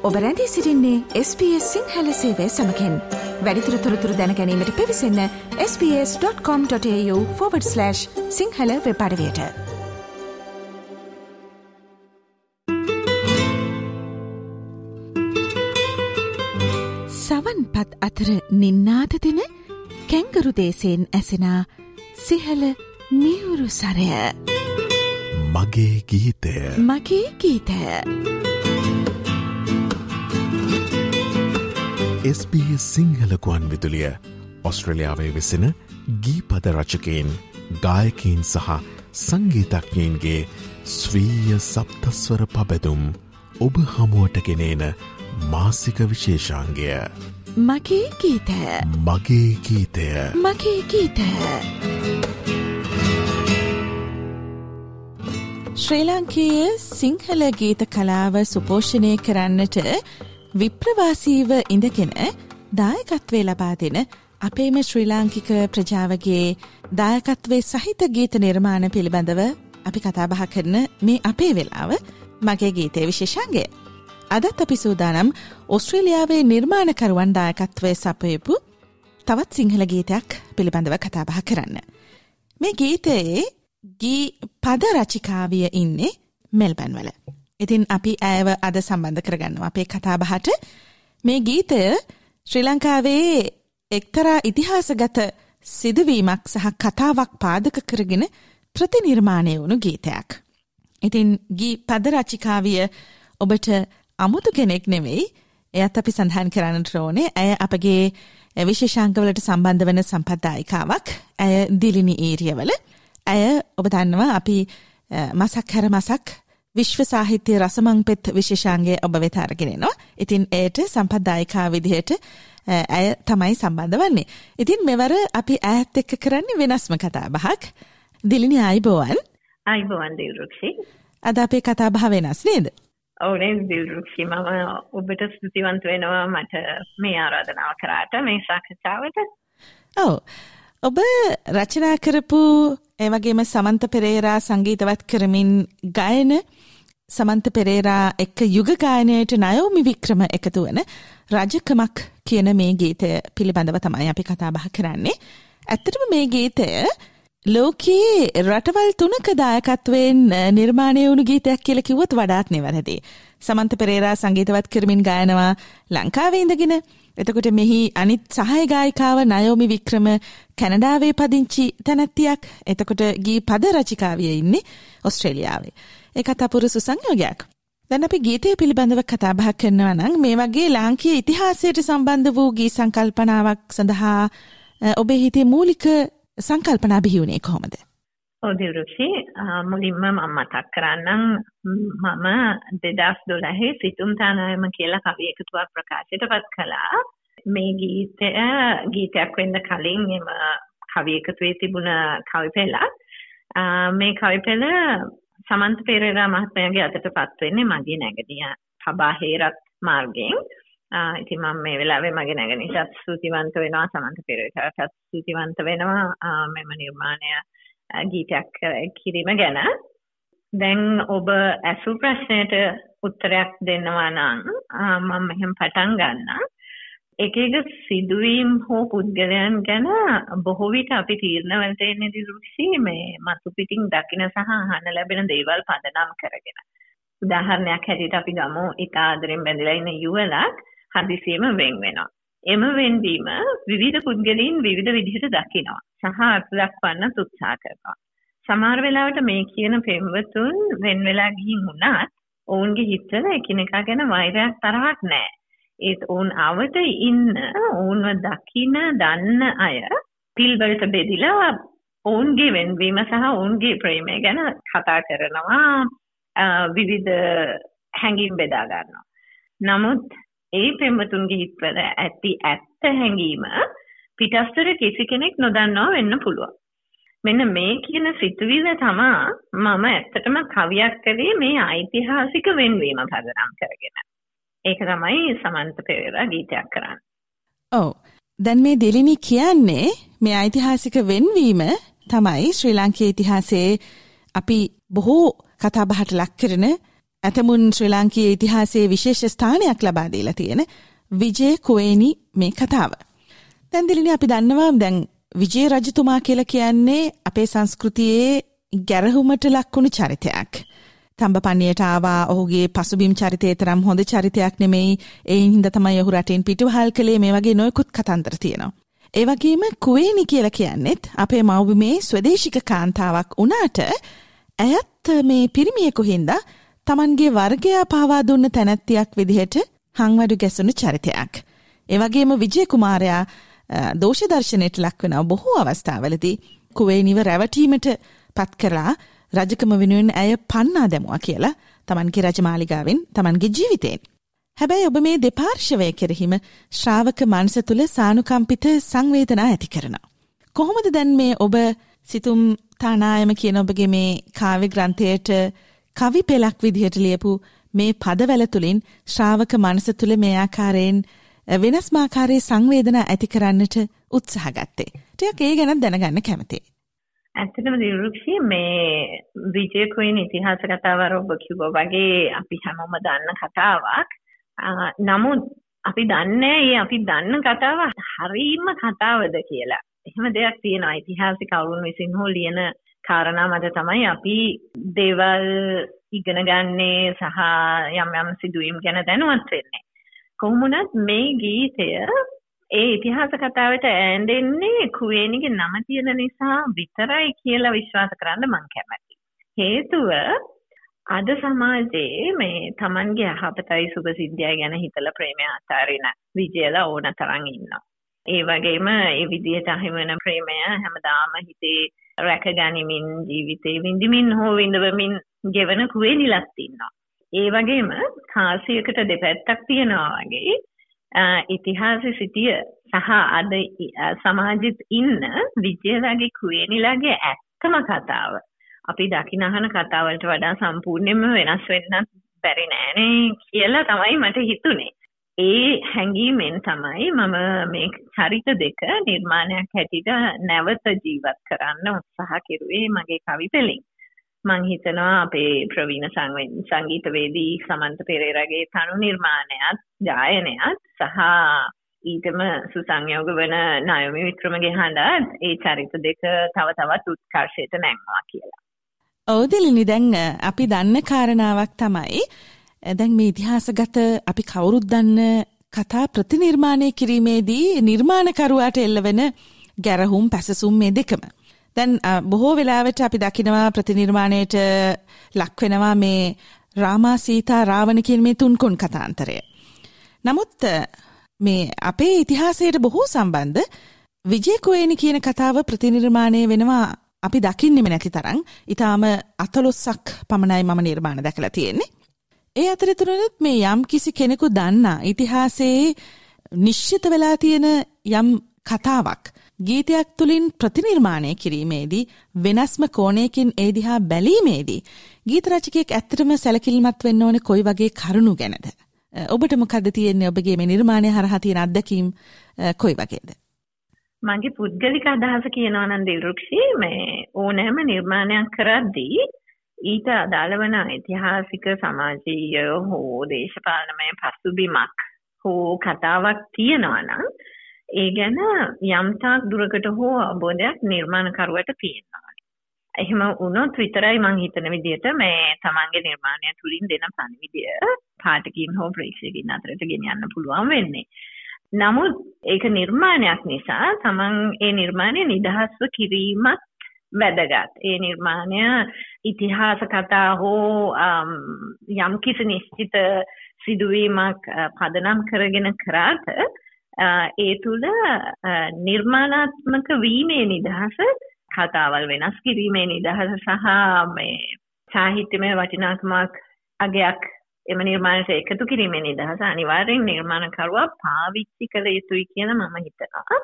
program.com.au. ඔබ රැඳී සිරින්නේ SBS Sinhala සේවය සමකෙන්. වැඩිතුර තොරතුර දැනැනීමට පිවිසන්න ps.com.ta/ සිංහල වෙපඩවයට සවන් පත් අතර නින්නාද දෙන කැංගරු දේශයෙන් ඇසෙනා සිහල මියුරු සරය. මගේ ගීතය. මගේ ගීතය SBS සිංහලකුවන් විදුලිය ඔස්ට්‍රලියාවේ වෙසෙන ගී පද රචකයෙන් ගායකීන් සහ සංගීතඥයන්ගේ ස්වීය සප්තස්වර පබැදුම් ඔබ හමුවට ගෙනේන මාසික විශේෂාන්ගය මගේ ගීතය. මගේ ගීතය. මගේ ගීතය. ශ්‍රී ලංකයේ සිංහල ගීත කලාව සුපෝෂණය කරන්නට විප්‍රවාසීව ඉඳගෙන දායකත්වය ලබා දෙන අපේම ශ්‍රී ලාංකික ප්‍රජාවගේ දායකත්වේ සහිත ගීත නිර්මාණ පිළිබඳව අපි කතාබහ කරන මේ අපේ වෙලාව මගේ ගීතය විශේෂන්ගේ. අදත් අපි සූදානම් ඔස්ට්‍රේලියාවේ නිර්මාණකරුවන් දායකත්වය සපයපු තවත් සිංහල ගීතයක් පිළිබඳව කතාබහ කරන්න. මේ ගීතයේ ගී පද රචිකාවිය ඉන්නේ මෙල්බන්වල. ඉතින් අපි ඇව අද සම්බන්ධ කරගන්නවා. අපේ කතාබහට මේ ගීතය ශ්‍රී ලංකාවේ එක්තරා ඉතිහාසගත සිදුවීමක් සහ කතාවක් පාදක කරගෙන ප්‍රතිනිර්මාණය වුණු ගීතයක්. ඉතින් ගී පද රචිකාවිය ඔබට අමුතු කෙනෙක් නෙවෙයි. එයත් අපි සඳහන් කරන්නට ඕනේ. ඇය අපගේ විශේෂංකවලට සම්බන්ධ වන සම්පත්දායිකාවක් ඇය දිලිනි ඒරියවල ඇය ඔබ දන්නවා අපි මසක් හැර මසක් විශ්ව සාහිත්‍ය රසමං පෙත් විශේෂාන්ගේ ඔබ වෙත අරගෙනනවා. ඉතින් එයට සම්පත්දායිකා විදිහට ඇය තමයි සම්බන්ධ වන්නේ. ඉතින් මෙවර අපි ඇත් එක්ක කරන්නේ වෙනස්ම කතා බහක්. දිලිනි අයිබෝවන්. අයිබෝවන් දිවරුක්ෂි. අද අපේ කතා බහ වෙනස් නේද? ඕනේ දිල්රුක්ෂි මම ඔබට ස්තුතිවන්ත වෙනවා මට මේ ආරාධනාව කරාට මේ සාකච්ඡාවට. ඔව්. ඔබ රචනා කරපු ඒවගේම සමන්ත පෙරේරා සංගීතවත් කරමින් ගයන සමන්ත පෙරේරා එක්ක යුග ගායනයට නයෝමි වික්‍රම එකතු වන රජකමක් කියන මේ ගීතය පිළිබඳව තමයි අපි කතාබහ කරන්නේ. ඇත්තටම මේ ගීතය ලෝකයේ රටවල් තුනක දායකත්වයෙන් නිර්මාණය වුණු ගීතයක් කියලා කිව්වොත් වඩාත් නෙවැරදි. සමන්ත පෙරේරා සංගීතවත් කරමින් ගායනවා ලංකාවේ ඉඳගෙන එතකොට මෙහි අනිත් සහය ගායිකාව නයෝමි වික්‍රම කැනඩාවේ පදිංචි තැනැත්තියක් එතකොට ගී පද රචිකාවිය ඉන්නේ ඔස්ට්‍රේලියාවේ. ඒකත් අපුරුසු සංයෝගයක්. දැන් අපි ගීතය පිළිබඳව කතා බහ කරනවා නම් මේ වගේ ලාංකීය ඉතිහාසයට සම්බන්ධ වූ ගී සංකල්පනාවක් සඳහා ඔබේ හිතේ මූලික සංකල්පනා බිහි වුණේ කොහොමද? ඔදිරුෂි මුලින්ම මම මතක් කරන්නම් මම 2012 සිතුම් තානායම කියලා කවි එකතුවක් ප්‍රකාශයට පත් කළා. මේ ගීතය ගීතයක් වෙන්න කලින් එම කවි එකතුවේ තිබුණ කවි පෙළක්. මේ කවි පෙළ සමන්ත පෙරේරා මහත්මයාගේ අතට පත් වෙන්නේ මගේ නැගණිය පබා හේරත් මාර්ගයෙන්. ඉතින් මම මේ වෙලාවේ මගේ නැගණියටත් ස්තුතිවන්ත වෙනවා සමන්ත පෙරේරාටත් ස්තුතිවන්ත වෙනවා. මෙම නිර්මාණය ගීතයක් කිරීම ගැන. දැන් ඔබ ඇසු ප්‍රශ්නයට උත්තරයක් දෙනවා නම් මම මෙහෙම පටන් ගන්නම්. එක එක සිදුවීම් හෝ පුද්ගලයන් ගැන බොහෝ විට අපි තීරණවලට එන්නේ දිරුක්ෂි මේ මතු පිටින් දකින සහ අහන්න ලැබෙන දේවල් පදනම් කරගෙන උදාහරණයක් හැටියට අපි ගමු ඉතා ආදරෙන් බැඳලා ඉන්න යුවලක් හදිසියෙම වෙන් වෙනවා එම වෙන්වීම විවිධ පුද්ගලයන් විවිධ විදිහට දකිනවා සහ අර්ථ දක්වන්න උත්සාහ කරනවා. සමහර වෙලාවට මේ කියන පෙම්වතුන් වෙන වෙලා ගිහින් වුණත් ඔවුන්ගේ හිතවල එකිනෙකා ගැන වෛරයක් තරහක් නැහැ. ඒත් ඔවුන් අවත ඉන්න ඔවුන්ව දකින දන්න අය පිල්වලට බෙදිලා ඔවුන්ගේ වෙන්වීම සහ ඔවුන්ගේ ප්‍රේමය ගැන කතා කරනවා විවිධ හැඟීම් බෙදා ගන්නවා. නමුත් ඒ පෙම්වතුන්ගේ හිත්වල ඇති ඇත්ත හැඟීම පිටස්තර කිසි කෙනෙක් නොදන්නවා වෙන්න පුළුවන්. මෙන්න මේ කියන සිතුවිල්ල තමා මම ඇත්තටම කවියක් කළේ මේ ඓතිහාසික වෙන්වීම පදනම් කරගෙන. ඒක තමයි සමන්ත පෙරේරා ගීතයක් කරන්නේ. ඔව්. දැන් මේ දෙලිනි කියන්නේ මේ ඓතිහාසික වෙන්වීම තමයි ශ්‍රී ලාංකේය ඉතිහාසයේ අපි බොහෝ කතාබහට ලක් කරන ඇතමුන් ශ්‍රී ලාංකීය ඉතිහාසයේ විශේෂ ස්ථානයක් ලබා දීලා තියෙන විජය කුවේනි මේ කතාව. දැන් දිලිනි අපි දන්නවා දැන් විජය රජතුමා කියලා කියන්නේ අපේ සංස්කෘතියේ ගැරහුමට ලක්වුණු චරිතයක්. තම්බ පන්නියට ආවා ඔහුගේ පසුබිම් චරිතය තරම් හොඳ චරිතයක් නෙමෙයි ඒ හින්දා තමයි ඔහු රටෙන් පිටුවහල් කළේ මේ වගේ නොයෙකුත් කතන්දර තියෙනවා. ඒ වගේම කුවේනි කියලා කියන්නෙත් අපේ මව්බිමේ ස්වදේශික කාන්තාවක් වුණාට ඇයත් මේ පිරිමියෙකු හින්දා තමන්ගේ වර්ගයා පාවා දුන්න තැනැත්තියක් විදිහට හංවඩු ගැසුණු චරිතයක්. ඒ වගේම විජය කුමාරයා දෝෂ දර්ශනයට ලක්වන බොහෝ අවස්ථාවලදී කුවේනිව රැවටීමට පත් කරලා රජකම වෙනුවෙන් ඇය පන්නා දැමුවා කියලා තමන්ගේ රජමාලිගාවෙන් තමන්ගේ ජීවිතයෙන්. හැබැයි ඔබ මේ දෙපාර්ශවය කෙරෙහිම ශ්‍රාවක මනස තුළ සානුකම්පිත සංවේදනා ඇති කරනවා. කොහොමද දැන් මේ ඔබ සිතුම් තානායම කියන ඔබගේ මේ කාව්‍ය ග්‍රන්ථයට කවි පෙළක් විදිහට ලියපු මේ පදවැල තුළින් ශ්‍රාවක මනස තුළ මේ ආකාරයෙන් වෙනස්මාකාරයේ සංවේදනා ඇති කරන්නට උත්සාහ ගත්තේ. ටිකක් ඒ ගැන දැනගන්න කැමතියි. ඇත්තටම දිරුක්ෂි මේ විජය කුයින් ඉතිහාස කතාව ඔබ කිව්වා වගේ අපි හැමෝම දන්න කතාවක්. නමුත් අපි දන්නේ ඒ අපි දන්න කතාව හරීම කතාවද කියලා. එහෙම දෙයක් තියෙනවා ඉතිහාසික කවුරුන් විසින් හෝ ලියන කාරණා මත තමයි අපි දේවල් ඉගෙන ගන්නේ සහ යම් යම් සිදුවීම් ගැන දැනුවත් වෙන්නේ. කොහොමුණත් මේ ගීතය ඒ ඉතිහාස කතාවට ඇඳෙන්නේ කුවේනිගේ නම තියෙන නිසා විතරයි කියලා විශ්වාස කරන්න මං කැමතියි. හේතුව අද සමාජයේ මේ Tamanගේ යහපතයි සුභසිද්ධියයි ගැන හිතලා ප්‍රේමය අතාරින විජයලා ඕන තරම් ඉන්නවා. ඒ වගේම ඒ විදිහට අහිමන ප්‍රේමය හැමදාම හිතේ රැකගනිමින් ජීවිතේ විඳිමින් හෝ විඳවමින් ගෙවන කුවේනිලත් ඉන්නවා. ඒ වගේම කාසියකට දෙපැත්තක් තියෙනවා වගේ ඉතිහාසෙ සිටිය සහ අද සමාජෙත් ඉන්න විජයලගේ කුවේනිලාගේ ඇත්තම කතාව අපි දකිනහන කතාවලට වඩා සම්පූර්ණයෙන්ම වෙනස් වෙන්නත් බැරි නෑනේ කියලා තමයි මට හිතුනේ. ඒ හැඟීමෙන් තමයි මම මේ චරිත දෙක නිර්මාණයක් හැටියට නැවත ජීවත් කරන්න උත්සාහ කෙරුවේ මගේ කවි පෙළින්. මං හිතනවා අපේ ප්‍රවීණ සංගීතවේදී සමන්ත පෙරේරගේ තනු නිර්මාණයත් ජායනයත් සහ ඊටම සුසංයෝග වන නයමි වික්‍රමගේ හඬත් ඒ චරිත දෙක තව තවත් උත්කර්ෂයට නැංවා කියලා. ඔවුදලිනි දැන් අපි දන්න කාරණාවක් තමයි දැන් මේ ඉතිහාසගත අපි කවුරුත් දන්න කතා ප්‍රතිනිර්මාණය කිරීමේදී නිර්මාණකරුවාට එල්ලවෙන ගැරහුම් පැසසුම් මේ දෙකම. දැන් බොහෝ වෙලාවට අපි දකිනවා ප්‍රතිනිර්මාණයට ලක්වෙනවා මේ රාමා සීතා රාවණ කියන මේ තුන්කොන් කතාන්තරය. නමුත් මේ අපේ ඉතිහාසයට බොහෝ සම්බන්ධ විජයකෝයනි කියන කතාව ප්‍රතිනිර්මාණය වෙනවා අපි දකින්නෙම නැති තරම් ඉතාම අතලොස්සක් පමණයි මම නිර්මාණ දැකලා තියෙන්නේ. ඒ අතරතුරනත් මේ යම් කිසි කෙනෙකු දන්නා ඉතිහාසයේ නිශ්චිත වෙලා තියෙන යම් කතාවක් ගීතයක් තුළින් ප්‍රතිනිර්මාණය කිරීමේදී වෙනස්ම කෝණයකින් ඒ දිහා බැලීමේදී ගීත රචකයෙක් ඇත්තටම සැලකිලිමත් වෙන්න ඕනේ කොයි වගේ කරුණු ගැනද? ඔබට මොකද තියෙන්නේ? ඔබගේ මේ නිර්මාණය හරහා තියෙන අත්දැකීම් කොයි වගේද? මගේ පුද්ගලික අදහස කියනවා නම් දිල්රුක්ෂි මේ ඕනෑම නිර්මාණයක් කරද්දී ඊට අදාළ වන ඓතිහාසික සමාජීය හෝ දේශපාලනමය පසුබිමක් හෝ කතාවක් තියෙනවා නම් ඒ ගැන යම්තාක් දුරකට හෝ අවබෝධයක් නිර්මාණකරුවට තියෙනවා. එහෙම වුණොත් විතරයි මං හිතන විදිහට මේ තමන්ගේ නිර්මාණය තුලින් දෙන පණිවිඩය පාඨකින් හෝ ප්‍රේක්ෂකයින් අතරට ගෙනියන්න පුළුවන් වෙන්නේ. නමුත් ඒක නිර්මාණයක් නිසා තමන් ඒ නිර්මාණය නිදහස්ව කිරීමත් වැදගත්. ඒ නිර්මාණය ඉතිහාස කතා හෝ යම් කිසි නිශ්චිත සිදුවීමක් පදනම් කරගෙන කරාට ඒ තුළ නිර්මාණාත්මක වීමේ නිදහස කතාවල් වෙනස් කිරීමේ නිදහස සහ මේ සාහිත්‍යමය වටිනාකමක් අගයක් එම නිර්මාණයට එකතු කිරීමේ නිදහස අනිවාර්යෙන් නිර්මාණකරුවා පාවිච්චි කළ යුතුයි කියලා මම හිතනවා.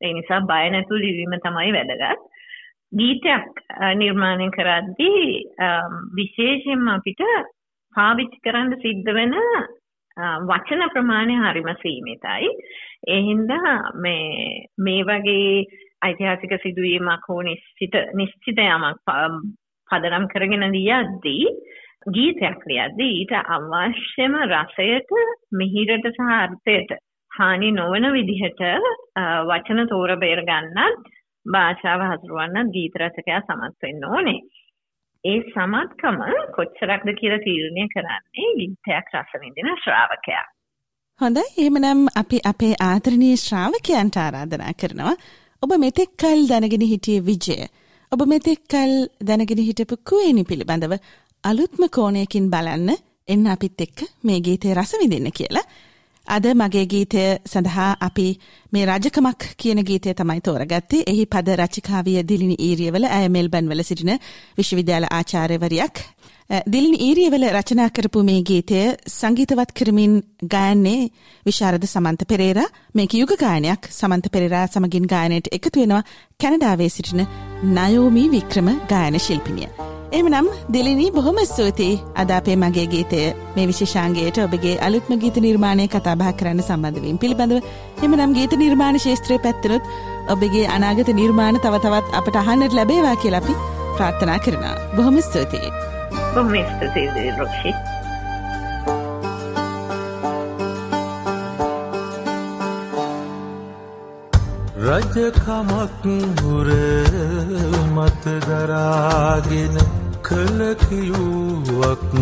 ඒ නිසා බය නැතුව ලිවීම තමයි වැදගත්. ගීතයක් නිර්මාණය කරද්දී විශේෂයෙන්ම අපිට පාවිච්චි කරන්න සිද්ධ වෙන වචන ප්‍රමාණය හරිම සීමිතයි. ඒ හින්දා මේ මේ වගේ ඓතිහාසික සිදුවීමක් හෝ නිශ්චිත නිශ්චිත යමක් පදනම් කරගෙන ලියද්දී ගීතයක් ලියද්දී ඊට අවශ්‍යම රසයට මිහිරට සහ අර්ථයට හානි නොවන විදිහට වචන තෝර බේර ගන්නත් භාෂාව හසුරුවන්නත් ගීත රචකයා සමත් වෙන්න ඕනේ. ඒ සමත්කම කොච්චරක්ද කියලා තීරණය කරන්නේ ගීතයක් රස විඳින ශ්‍රාවකයා. හොඳයි එහෙමනම් අපි අපේ ආදරණීය ශ්‍රාවකයන්ට ආරාධනා කරනවා ඔබ මෙතෙක් කල් දැනගෙන හිටියේ විජය. ඔබ මෙතෙක් කල් දැනගෙන හිටපු කුවේනි පිළිබඳව අලුත්ම කෝණයකින් බලන්න එන්න අපිත් එක්ක මේ ගීතය රස විඳින්න කියලා. අද මගේ ගීතය සඳහා අපි මේ රජකමක් කියන ගීතය තමයි තෝරගත්තේ. එහි පද රචිකාවිය දිලිනි ඊරියවල ඇය මෙල්බන් වල සිටින විශ්වවිද්‍යාල ආචාර්යවරියක්. දිලිනි ඊරියවල රචනා කරපු මේ ගීතය සංගීතවත් කරමින් ගායන්නේ විශාරද සමන්ත පෙරේරා මේක යුග ගායනයක් සමන්ත පෙරේරා සමගින් ගායනයට එකතු වෙනවා කැනඩාවේ සිටින නයෝමි වික්‍රම ගායන ශිල්පිනිය. එමනම් දිලිනී බොහොම ස්තුතියි. අද අපේ මගේ ගීතය. මේ විශේෂාංගයට ඔබගේ අලුත්ම ගීත නිර්මාණය කතාබහ කරන්න සම්බන්ධවීම පිළිබඳව එමනම් ගීත නිර්මාණ ශේත්‍රය පැත්තනොත් ඔබගේ අනාගත නිර්මාණ තව තවත් අපට අහන්නට ලැබේවා කියලා අපි ප්‍රාර්ථනා කරනවා. බොහොම ස්තුතියි. බොහොම ස්තුතියි රොක්ෂි. රජකමක් හුර මත දරාගෙන කලකියුවක්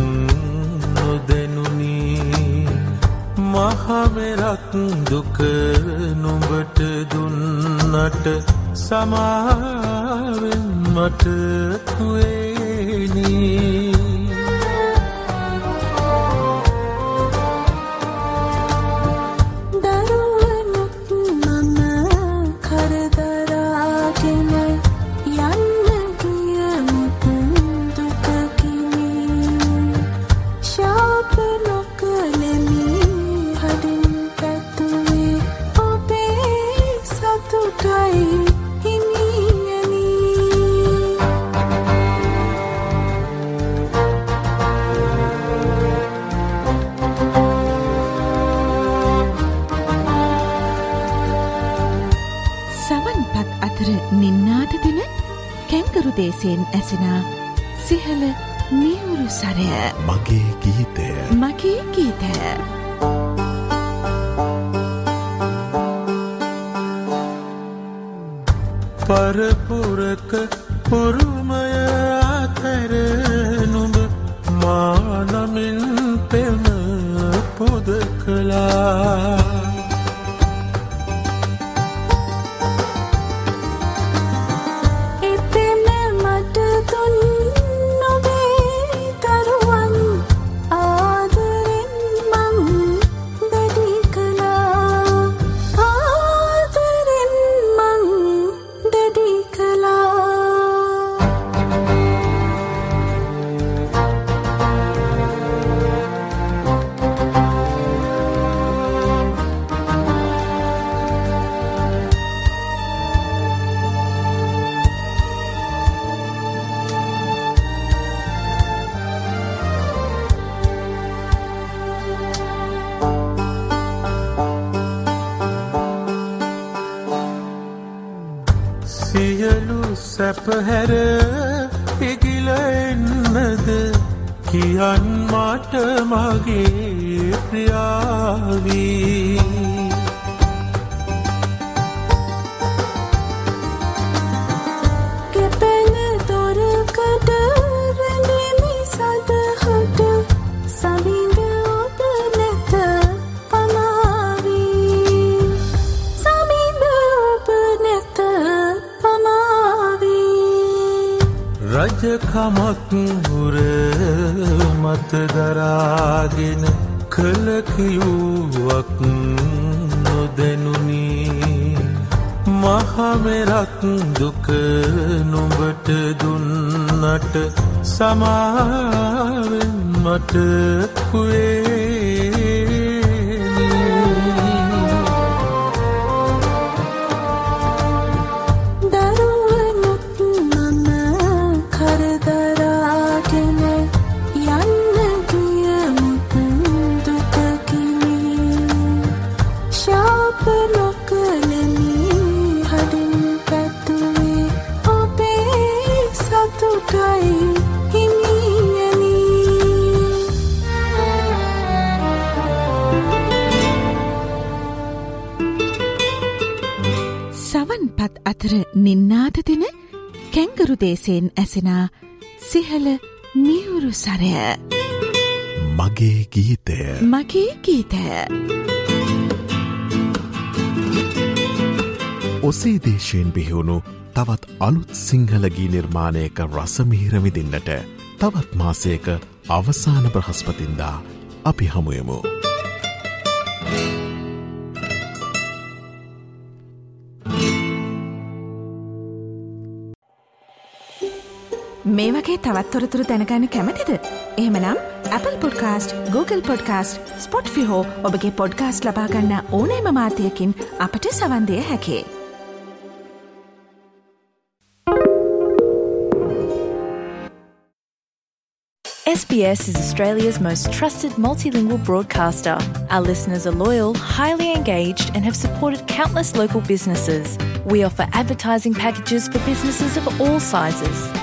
නොදැනුනි. මහමෙරක් දුක නුඹට දුන්නට සමාවෙන් මට තුවේනී දේශයෙන් ඇසෙනා සිහල මියවුරු සරය. මගේ ගීතය. මගේ ගීතය. පරපුරක පුරුමය අතර නුඹ මානමින් පෙම පොද කලා per header. රජකමක් හුර මත දරාගෙන කලකියුවක් නොදැනුනි. මහමෙරක් දුක නුඹට දුන්නට සමාවෙන්න මට කුවේ. නින්නාද දෙන කැංගරු දේශයෙන් ඇසෙනා සිහල මියුරු සරය. මගේ ගීතය. මගේ ගීතය. ඔසේ දේශයෙන් බිහිවුණු තවත් අලුත් සිංහලගී නිර්මාණයක රසමිහිරමිදින්නට තවත් මාසයක අවසාන බ්‍රහස්පතින්දා අපි හමුයමු. මේ වගේ තවත්තොරතුරු දැනගන්න කැමතිද. එහමනම් Apple podcast Google podcast Spotify ඔබගේ පොඩ්කාස්ට ලබාගන්න ඕනෑම මාතයකින් අපට සවන්දය හැකේ. SBS is Australia's most trusted multilingual broadcaster. Our listeners are loyal, highly engaged, and have supported countless local businesses. We offer advertising packages for businesses of all sizes.